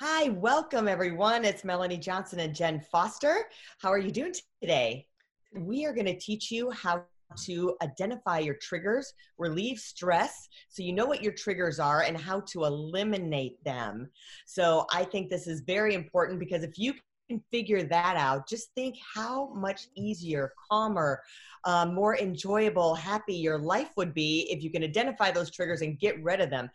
Hi, welcome everyone. It's Melanie Johnson and Jen Foster. How are you doing today? We are going to teach you how to identify your triggers, relieve stress, so you know what your triggers are and how to eliminate them. So I think this is very important because if you can figure that out, just think how much easier, calmer, um, more enjoyable, happy your life would be if you can identify those triggers and get rid of them.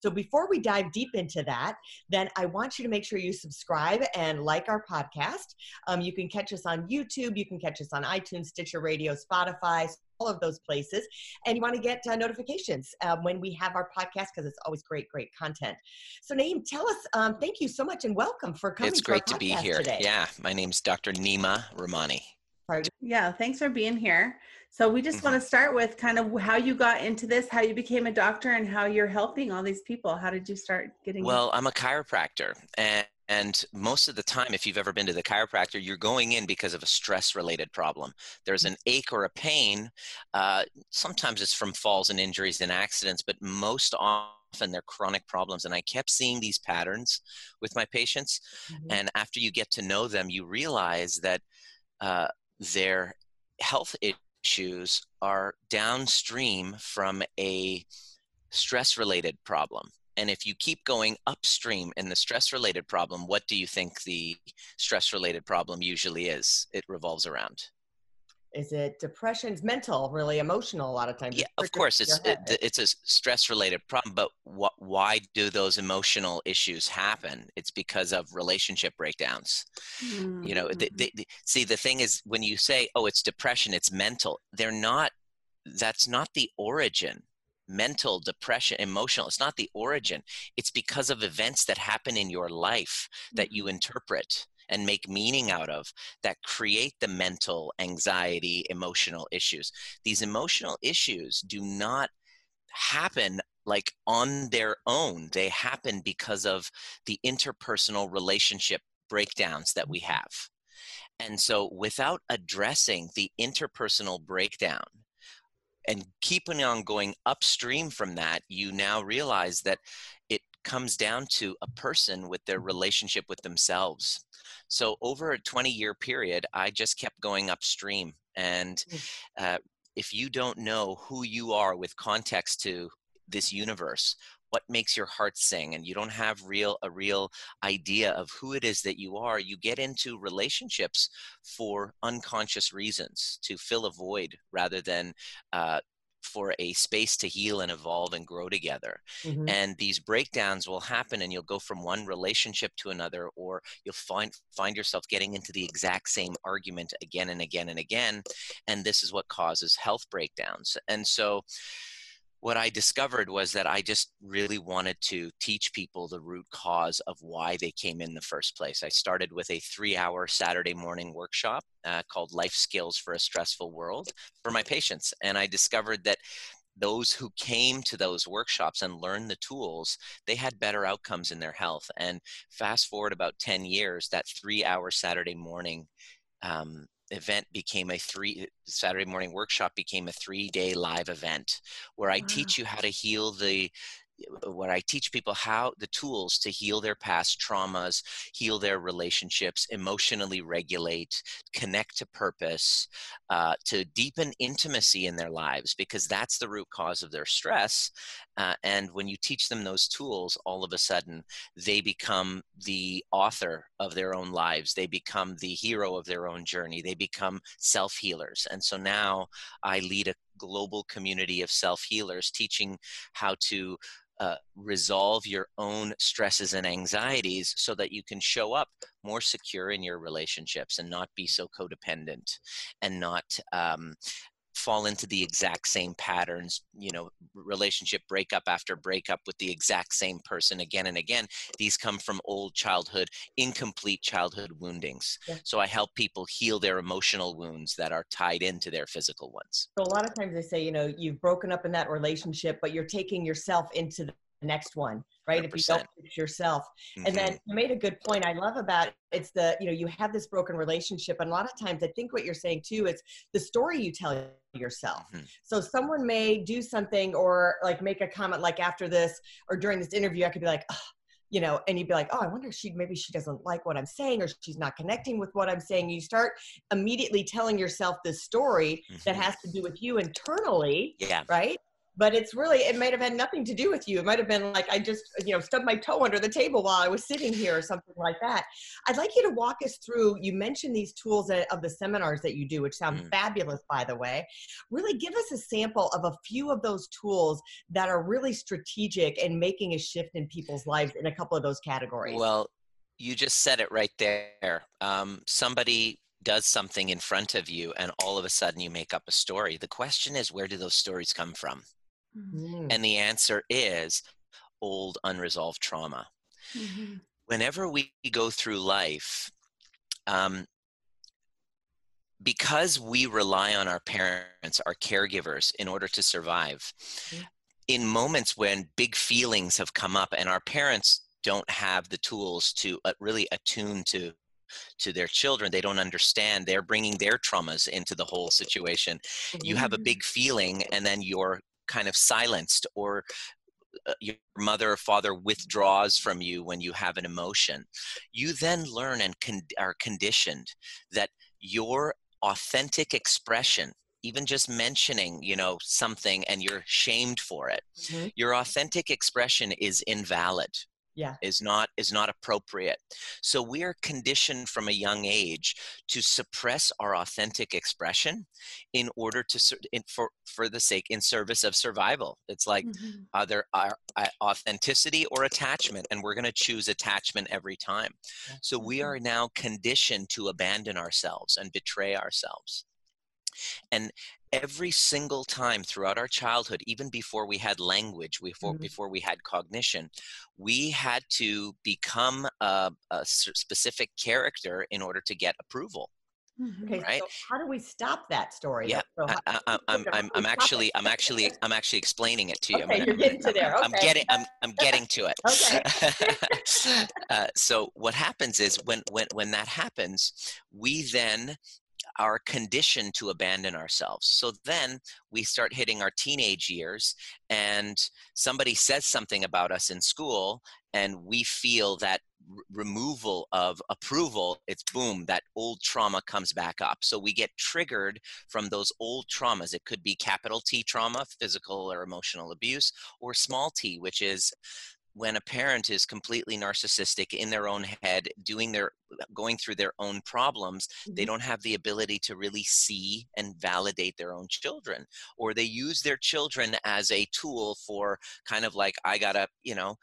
So before we dive deep into that, then I want you to make sure you subscribe and like our podcast. Um, you can catch us on YouTube, you can catch us on iTunes, Stitcher Radio, Spotify, all of those places. And you want to get uh, notifications um, when we have our podcast because it's always great, great content. So Naeem, tell us, um, thank you so much and welcome for coming. It's great to, to be here. Today. Yeah, my name's Dr. Nima Rahmani. Yeah, thanks for being here. So we just mm-hmm. want to start with kind of how you got into this, how you became a doctor, and how you're helping all these people. How did you start getting? Well, I'm a chiropractor, and and most of the time, if you've ever been to the chiropractor, you're going in because of a stress related problem. There's an ache or a pain. Uh, sometimes it's from falls and injuries and accidents, but most often they're chronic problems. And I kept seeing these patterns with my patients. Mm-hmm. And after you get to know them, you realize that uh, their health issues are downstream from a stress related problem. And if you keep going upstream in the stress related problem, what do you think the stress related problem usually is? It revolves around is it depression? It's mental really emotional a lot of times. Yeah of course it's it, it's a stress related problem but what, why do those emotional issues happen? It's because of relationship breakdowns. Mm-hmm. you know they, they, they, see the thing is when you say oh it's depression it's mental they're not that's not the origin. Mental depression emotional it's not the origin. It's because of events that happen in your life that you mm-hmm. interpret and make meaning out of that create the mental anxiety, emotional issues. These emotional issues do not happen like on their own, they happen because of the interpersonal relationship breakdowns that we have. And so, without addressing the interpersonal breakdown, and keeping on going upstream from that, you now realize that it comes down to a person with their relationship with themselves. So over a 20 year period, I just kept going upstream. And mm. uh, if you don't know who you are with context to this universe, what makes your heart sing and you don't have real a real idea of who it is that you are you get into relationships for unconscious reasons to fill a void rather than uh, for a space to heal and evolve and grow together. Mm-hmm. And these breakdowns will happen and you'll go from one relationship to another or you'll find find yourself getting into the exact same argument again and again and again and this is what causes health breakdowns. And so what I discovered was that I just really wanted to teach people the root cause of why they came in the first place. I started with a three hour Saturday morning workshop uh, called Life Skills for a Stressful World for my patients. And I discovered that those who came to those workshops and learned the tools, they had better outcomes in their health. And fast forward about 10 years, that three hour Saturday morning um, event became a three uh, Saturday morning workshop became a three day live event where I wow. teach you how to heal the where I teach people how the tools to heal their past traumas, heal their relationships, emotionally regulate, connect to purpose, uh, to deepen intimacy in their lives, because that's the root cause of their stress. Uh, and when you teach them those tools, all of a sudden they become the author of their own lives. They become the hero of their own journey. They become self healers. And so now I lead a global community of self healers teaching how to uh, resolve your own stresses and anxieties so that you can show up more secure in your relationships and not be so codependent and not um, fall into the exact same patterns you know relationship breakup after breakup with the exact same person again and again. These come from old childhood incomplete childhood woundings. Yeah. so i help people heal their emotional wounds that are tied into their physical ones. So a lot of times they say you know you've broken up in that relationship but you're taking yourself into the next one right 100%. if you don't fix yourself mm-hmm. and then you made a good point i love about it, it's the you know you have this broken relationship and a lot of times i think what you're saying too is the story you tell yourself mm-hmm. so someone may do something or like make a comment like after this or during this interview i could be like oh, you know, and you'd be like, oh, I wonder if she maybe she doesn't like what I'm saying or she's not connecting with what I'm saying. You start immediately telling yourself this story mm-hmm. that has to do with you internally. Yeah. Right but it's really it might have had nothing to do with you. It might have been like i just you know stubbed my toe under the table while i was sitting here or something like that. I'd like you to walk us through you mentioned these tools of the seminars that you do which sound mm. fabulous by the way. Really give us a sample of a few of those tools that are really strategic and making a shift in people's lives in a couple of those categories. Well you just said it right there. Um, somebody does something in front of you and all of a sudden you make up a story. The question is where do those stories come from Mm-hmm. And the answer is old unresolved trauma. Mm-hmm. Whenever we go through life, um, because we rely on our parents, our caregivers, in order to survive, mm-hmm. in moments when big feelings have come up and our parents don't have the tools to uh, really attune to to their children they don't understand they're bringing their traumas into the whole situation you have a mm-hmm. big feeling and then you're kind of silenced or uh, your mother or father withdraws from you when you have an emotion you then learn and con- are conditioned that your authentic expression even just mentioning you know something and you're shamed for it mm-hmm. your authentic expression is invalid yeah. is not is not appropriate. So we are conditioned from a young age to suppress our authentic expression in order to in, for for the sake in service of survival. It's like mm-hmm. either our, uh, authenticity or attachment and we're going to choose attachment every time. So we are now conditioned to abandon ourselves and betray ourselves and every single time throughout our childhood, even before we had language, before, mm-hmm. before we had cognition, we had to become a, a specific character in order to get approval. Mm-hmm. Okay, right? So how do we stop that story? Yeah, so I, am I'm, I'm, I'm actually, I'm actually, I'm actually explaining it to you. Okay, I'm, you're getting to there. Okay. I'm getting, I'm, I'm getting to it. okay. uh, so what happens is when, when, when that happens, we then are condition to abandon ourselves. So then we start hitting our teenage years, and somebody says something about us in school, and we feel that r- removal of approval, it's boom, that old trauma comes back up. So we get triggered from those old traumas. It could be capital T trauma, physical or emotional abuse, or small t, which is when a parent is completely narcissistic in their own head doing their going through their own problems mm-hmm. they don't have the ability to really see and validate their own children or they use their children as a tool for kind of like i gotta you know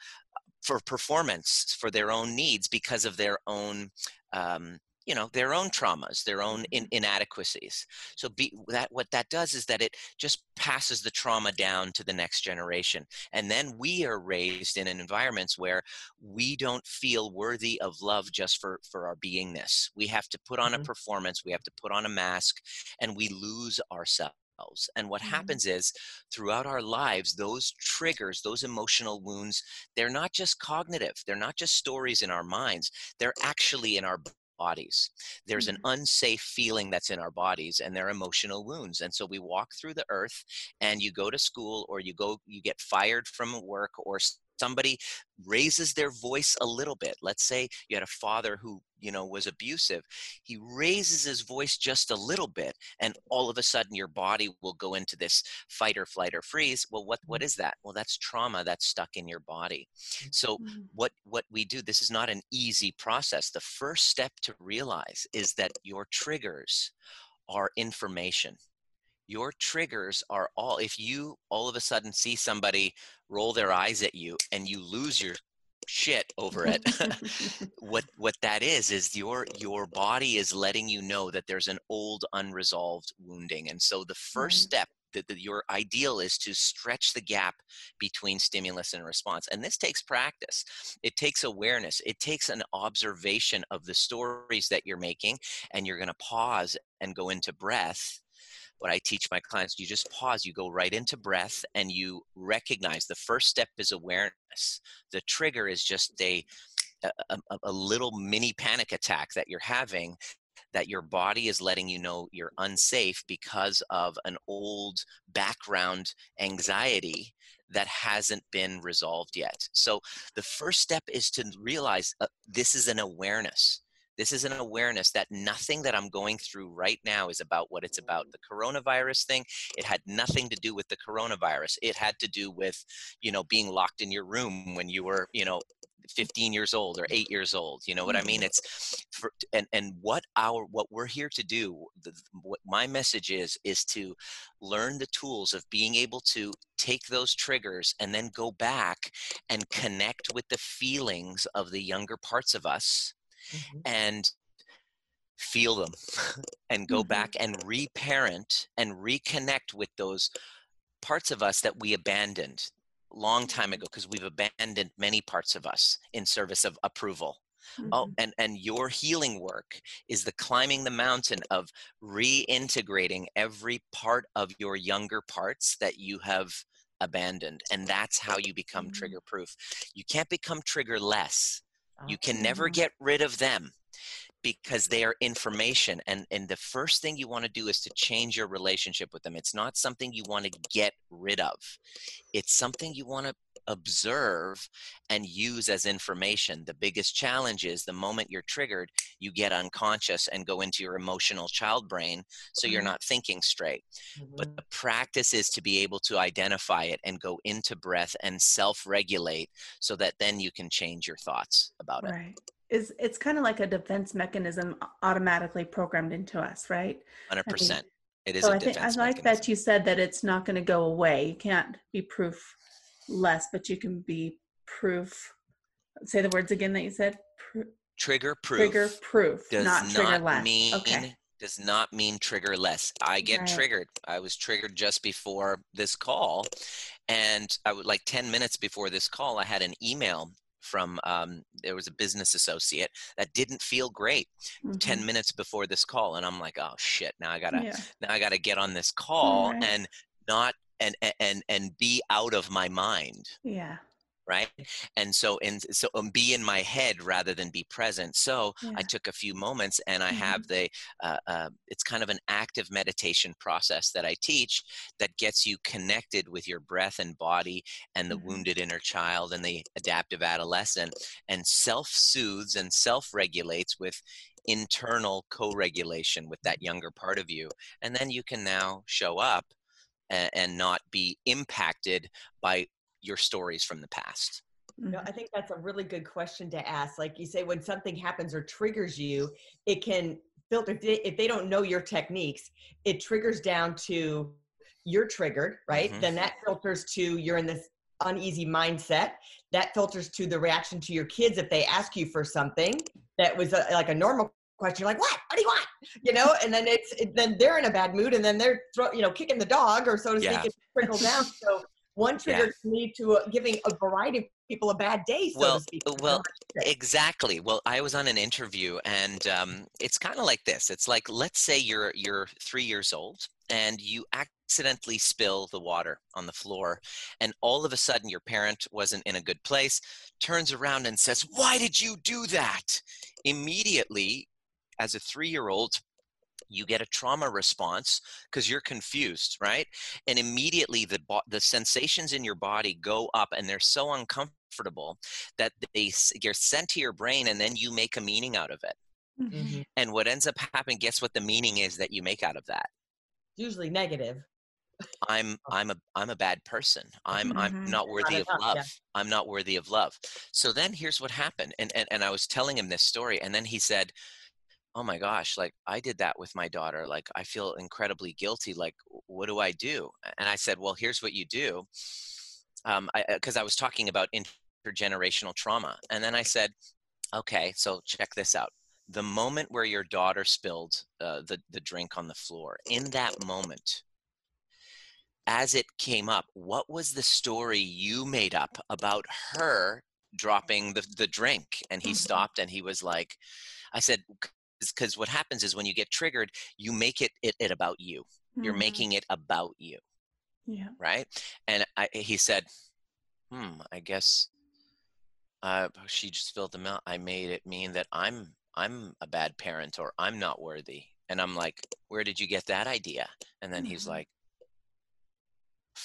for performance for their own needs because of their own um, you know their own traumas their own in, mm-hmm. inadequacies so be, that what that does is that it just passes the trauma down to the next generation and then we are raised in environments where we don't feel worthy of love just for for our beingness we have to put on mm-hmm. a performance we have to put on a mask and we lose ourselves and what mm-hmm. happens is throughout our lives, those triggers, those emotional wounds, they're not just cognitive, they're not just stories in our minds, they're actually in our bodies. There's an mm-hmm. unsafe feeling that's in our bodies and they're emotional wounds. And so we walk through the earth and you go to school or you go, you get fired from work or somebody raises their voice a little bit. Let's say you had a father who you know was abusive. He raises his voice just a little bit and all of a sudden your body will go into this fight or flight or freeze. Well what what is that? Well that's trauma that's stuck in your body. So mm-hmm. what what we do this is not an easy process. The first step to realize is that your triggers are information your triggers are all if you all of a sudden see somebody roll their eyes at you and you lose your shit over it what what that is is your your body is letting you know that there's an old unresolved wounding. And so the first Right. step that, that your ideal is to stretch the gap between stimulus and response. And this takes practice. It takes awareness. It takes an observation of the stories that you're making and you're going to pause and go into breath what I teach my clients, you just pause, you go right into breath, and you recognize the first step is awareness. The trigger is just a, a, a- little mini panic attack that you're having that your body is letting you know you're unsafe because of an old background anxiety that hasn't been resolved yet. So the first step is to realize uh, this is an awareness. This is an awareness that nothing that I'm going through right now is about what it's about. The coronavirus thing, it had nothing to do with the coronavirus. It had to do with, you know, being locked in your room when you were, you know, 15 years old or 8 years old. You know what I mean? Mm-hmm. It's for, and and what our what we're here to do, the, what my message is is to learn the tools of being able to take those triggers and then go back and connect with the feelings of the younger parts of us Mhm. and feel them and go Mhm. back and reparent and reconnect with those parts of us that we abandoned long time ago because we've abandoned many parts of us in service of approval oh Mhm. and and your healing work is the climbing the mountain of reintegrating every part of your younger parts that you have abandoned and that's how you become Mhm. trigger proof you can't become trigger less you can never get rid of them because they are information and and the first thing you want to do is to change your relationship with them. It's not something you want to get rid of. It's something you want to observe and use as information the biggest challenge is the moment you're triggered you get unconscious and go into your emotional child brain so you're Mhm. not thinking straight but Mhm. the practice is to be able to identify it and go into breath and self-regulate so that then you can change your thoughts about it Right. Is it's kind of like a defense mechanism automatically programmed into us, right? 100% it is so a I think I like mechanism. that you said that it's not going to go away. You can't be proof less, but you can be proof. Say the words again that you said. Pr- trigger proof trigger proof, does not trigger less. mean okay. does not mean trigger less i get Right. triggered i was triggered just before this call and i would like 10 minutes before this call i had an email from um, there was a business associate that didn't feel great 10 Mhm. minutes before this call and i'm like oh shit now i gotta Yeah. now i gotta get on this call Right. and not and and and be out of my mind Yeah. right and so and so um, be in my head rather than be present so i took a few moments and i Mhm. have the uh, uh, it's kind of an active meditation process that i teach that gets you connected with your breath and body and the Mhm. wounded inner child and the adaptive adolescent and self-soothes and self-regulates with internal co-regulation with that younger part of you and then you can now show up and, and not be impacted by your stories from the past No, Mhm. I think that's a really good question to ask. Like you say, when something happens or triggers you, it can filter. If they, if they don't know your techniques, it triggers down to you're triggered, right? Mhm. Then that filters to you're in this uneasy mindset. That filters to the reaction to your kids if they ask you for something that was a, like a normal question. You're like, what? What do you want? You know, and then it's it, then they're in a bad mood, and then they're throw, you know kicking the dog or so to Yeah. speak. It trickles down. So one trigger can lead to a, giving a variety of people a bad day, so Well, to speak. uh, well, on what you say. Exactly. Well, I was on an interview, and um, it's kind of like this. It's like, let's say you're you're three years old, and you accidentally spill the water on the floor, and all of a sudden your parent wasn't in a good place, turns around and says, "Why did you do that?" Immediately, as a three-year-old, you get a trauma response because you're confused, right? And immediately the bo- the sensations in your body go up, and they're so uncomfortable that they s- you're sent to your brain, and then you make a meaning out of it. Mhm. Mhm. And what ends up happening, guess what the meaning is that you make out of that? Usually negative. I'm I'm a I'm a bad person. I'm I'm Mhm. not worthy of enough, love. yeah. I'm not worthy of love. So then here's what happened. And, and and I was telling him this story, and then he said, Oh my gosh, like I did that with my daughter. Like I feel incredibly guilty. Like, what do I do? And I said, Well, here's what you do. Um, because I was talking about intergenerational trauma. And then I said, okay, so check this out. The moment where your daughter spilled uh, the, the drink on the floor, in that moment, as it came up, what was the story you made up about her dropping the, the drink? And he mm-hmm. stopped and he was like, I said, because what happens is when you get triggered, you make it, it, it about you. Mm-hmm. You're making it about you. Yeah. Right. And I, he said, hmm, I guess uh, she just spilled the milk. I made it mean that I'm I'm a bad parent or I'm not worthy. And I'm like, where did you get that idea? And then mm-hmm. he's like,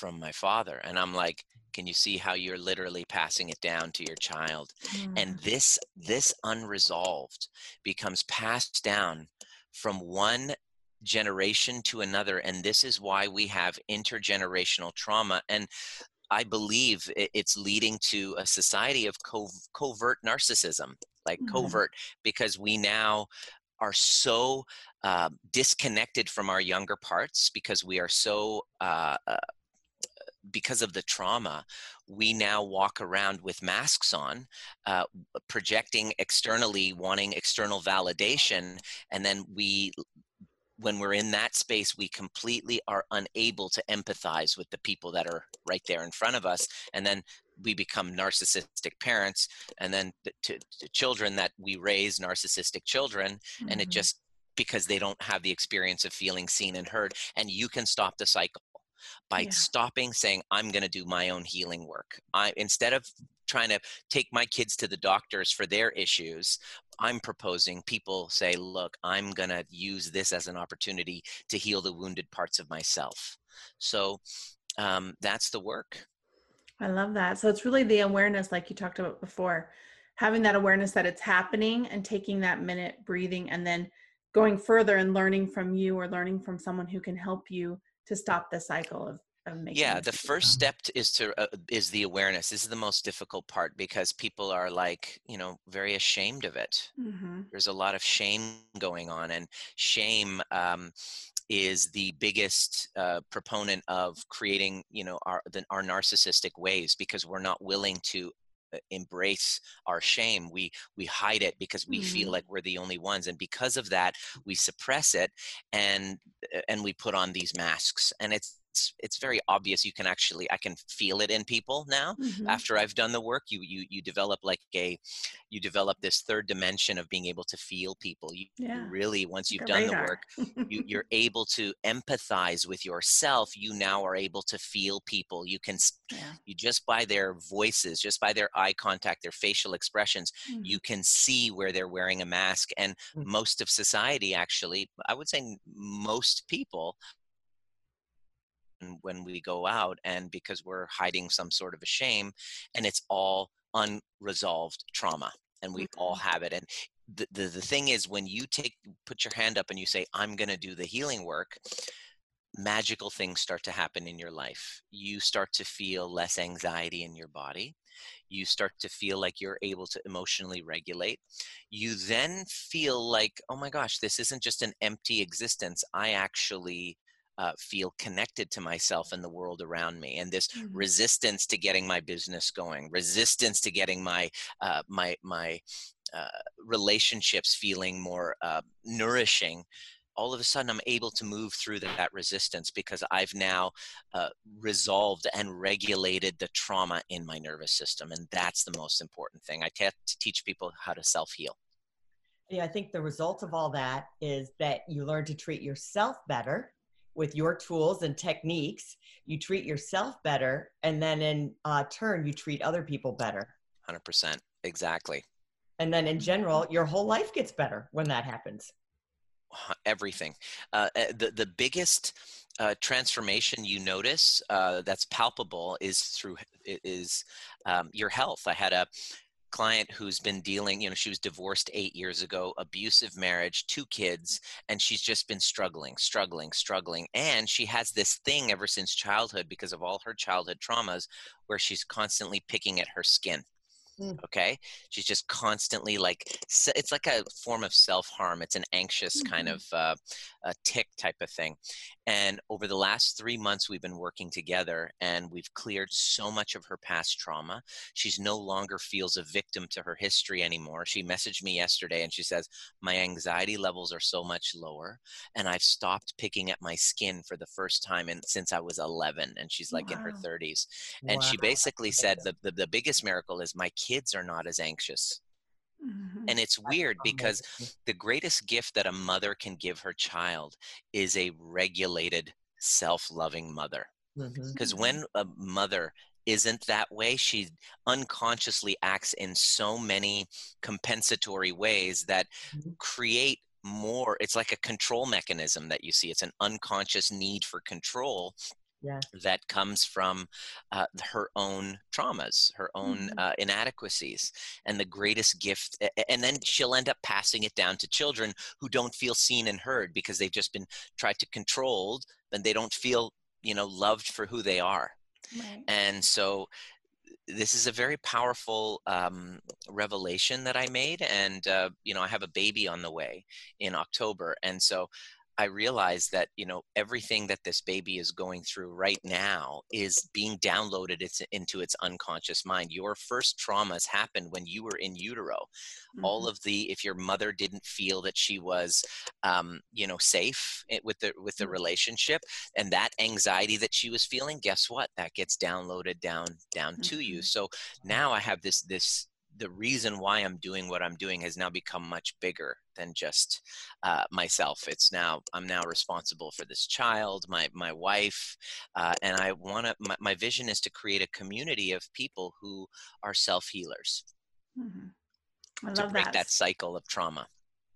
from my father. And I'm like, can you see how you're literally passing it down to your child? Mm-hmm. And this this unresolved becomes passed down from one generation to another and this is why we have intergenerational trauma and I believe it's leading to a society of covert narcissism, like mm-hmm. covert, because we now are so uh, disconnected from our younger parts because we are so uh, uh, because of the trauma, we now walk around with masks on, uh, projecting externally, wanting external validation, and then we when we're in that space, we completely are unable to empathize with the people that are right there in front of us. And then we become narcissistic parents. And then to, to children that we raise narcissistic children. Mm-hmm. And it mm-hmm. just because they don't have the experience of feeling seen and heard. And you can stop the cycle by yeah. stopping saying i'm going to do my own healing work. I instead of trying to take my kids to the doctors for their issues i'm proposing people say look i'm going to use this as an opportunity to heal the wounded parts of myself. So um, that's the work. I love that. So it's really the awareness like you talked about before having that awareness that it's happening and taking that minute breathing and then going further and learning from you or learning from someone who can help you to stop the cycle of yeah the first step is to uh, is the awareness. This is the most difficult part because people are like you know very ashamed of it. Mm-hmm. there's a lot of shame going on and shame um, is the biggest uh, proponent of creating you know our the, our narcissistic ways because we're not willing to embrace our shame we we hide it because we mm-hmm. feel like we're the only ones and because of that we suppress it and uh, and we put on these masks and it's it's it's very obvious you can actually i can feel it in people now mm-hmm. after i've done the work you you you develop like a you develop this third dimension of being able to feel people you, yeah. really once you've done the work you, you're able to empathize with yourself you now are able to feel people you can yeah. you just by their voices just by their eye contact their facial expressions mm-hmm. you can see where they're wearing a mask and mm-hmm. most of society actually i would say most people when we go out and because we're hiding some sort of a shame and it's all unresolved trauma and we all mm-hmm. have it and the, the, the thing is when you take put your hand up and you say i'm going to do the healing work magical things start to happen in your life. You start to feel less anxiety in your body. You start to feel like you're able to emotionally regulate. You then feel like oh my gosh this isn't just an empty existence. I actually uh, feel connected to myself and the world around me and this mm-hmm. resistance to getting my business going resistance to getting my uh, my my uh, relationships feeling more uh, nourishing all of a sudden i'm able to move through that resistance because i've now uh, resolved and regulated the trauma in my nervous system and that's the most important thing I t- to teach people how to self-heal yeah i think the result of all that is that you learn to treat yourself better with your tools and techniques, you treat yourself better, and then in uh, turn, you treat other people better. 100%. Exactly. And then in general, your whole life gets better when that happens. Everything. Uh, eh, the, the biggest uh, transformation you notice uh, that's palpable is through is um, your health. I had a client who's been dealing, you know, she was divorced eight years ago, abusive marriage, two kids, and she's just been struggling, struggling, struggling. And she has this thing ever since childhood because of all her childhood traumas where she's constantly picking at her skin. Mm. Okay. She's just constantly like, it's like a form of self harm. It's an anxious mm-hmm. kind of uh, a tick type of thing. And over the last three months, we've been working together and we've cleared so much of her past trauma. She's no longer feels a victim to her history anymore. She messaged me yesterday and she says, My anxiety levels are so much lower and I've stopped picking at my skin for the first time in, since I was 11. And she's like wow. in her 30s. And wow. she basically said, the, the, the biggest miracle is my kids are not as anxious. Mm-hmm. And it's weird because the greatest gift that a mother can give her child is a regulated, self loving mother. Because mm-hmm. when a mother isn't that way, she unconsciously acts in so many compensatory ways that mm-hmm. create more. It's like a control mechanism that you see. It's an unconscious need for control yeah. that comes from uh, her own traumas, her own mm-hmm. uh, inadequacies, and the greatest gift. And then she'll end up passing it down to children who don't feel seen and heard because they've just been tried to controlled, and they don't feel, you know, loved for who they are. Right. And so this is a very powerful um, revelation that I made, and uh, you know I have a baby on the way in October, and so I realized that you know everything that this baby is going through right now is being downloaded it's, into its unconscious mind. Your first traumas happened when you were in utero. Mm-hmm. All of the if your mother didn't feel that she was, um, you know, safe with the with the mm-hmm. relationship, and that anxiety that she was feeling, guess what? That gets downloaded down down mm-hmm. to you. Mm-hmm. So now I have this this the reason why I'm doing what I'm doing has now become much bigger than just uh, myself. It's now I'm now responsible for this child, my my wife, uh, and I want to. My, my, vision is to create a community of people who are self healers. Mm-hmm. I to love break that. that cycle of trauma.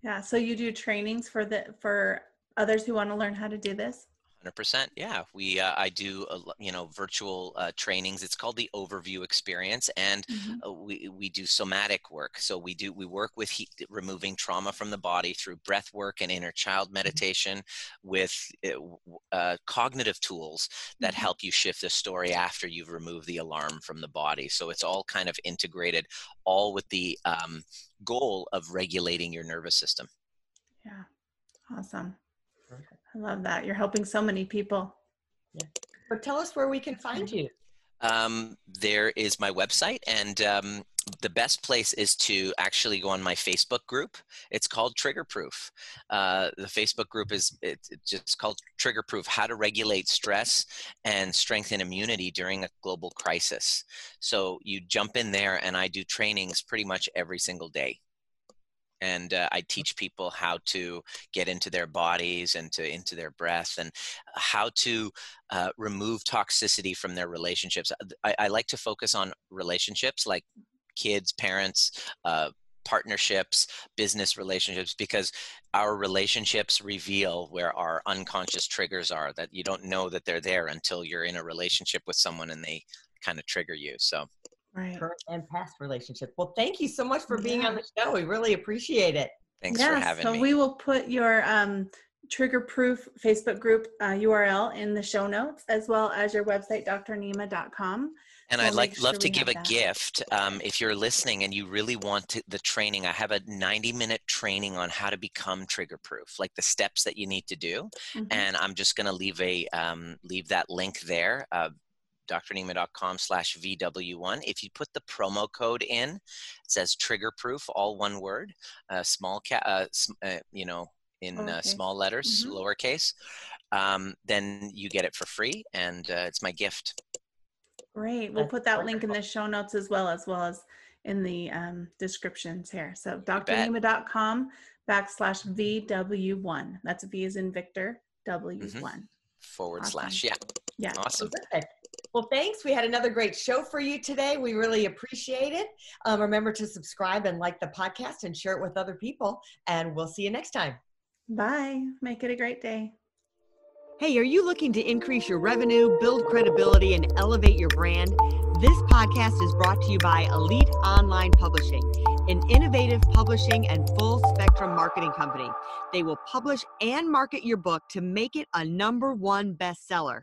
Yeah. So you do trainings for the for others who want to learn how to do this. 100% yeah we uh, i do uh, you know virtual uh, trainings it's called the overview experience and mm-hmm. Uh, we we do somatic work so we do we work with heat, removing trauma from the body through breath work and inner child mm-hmm. meditation mm-hmm. with uh, uh, cognitive tools that mm-hmm. help you shift the story after you've removed the alarm from the body so it's all kind of integrated all with the um, goal of regulating your nervous system yeah awesome I love that. You're helping so many people. Yeah. But tell us where we can find you. Um, there is my website, and um, the best place is to actually go on my Facebook group. It's called Trigger Proof. Uh, the Facebook group is it's just called Trigger Proof: How to Regulate Stress and Strengthen Immunity During a Global Crisis. So you jump in there, and I do trainings pretty much every single day and uh, i teach people how to get into their bodies and to into their breath and how to uh, remove toxicity from their relationships. I, I, like to focus on relationships like kids parents uh, partnerships business relationships because our relationships reveal where our unconscious triggers are that you don't know that they're there until you're in a relationship with someone and they kind of trigger you so right. current and past relationships. Well, thank you so much for being yeah. on the show. We really appreciate it. Thanks yeah, for having so me. So we will put your um, trigger proof Facebook group uh, URL in the show notes, as well as your website, drnima.com. And I'd like sure love to give a that. gift. Um, if you're listening and you really want to, the training, I have a 90 minute training on how to become trigger proof, like the steps that you need to do. Mm-hmm. And I'm just going to leave a um, leave that link there. Uh, drnima.com slash VW1. If you put the promo code in, it says trigger proof, all one word, uh, small, ca- uh, uh, you know, in uh, small letters, mm-hmm. lowercase, um, then you get it for free. And uh, it's my gift. Great. We'll put that link in the show notes as well, as well as in the um, descriptions here. So drnima.com backslash VW1. That's V is in Victor, W is mm-hmm. one. Forward awesome. slash, yeah. Yeah. Awesome. Perfect. Well, thanks. We had another great show for you today. We really appreciate it. Um, remember to subscribe and like the podcast and share it with other people. And we'll see you next time. Bye. Make it a great day. Hey, are you looking to increase your revenue, build credibility, and elevate your brand? This podcast is brought to you by Elite Online Publishing, an innovative publishing and full spectrum marketing company. They will publish and market your book to make it a number one bestseller.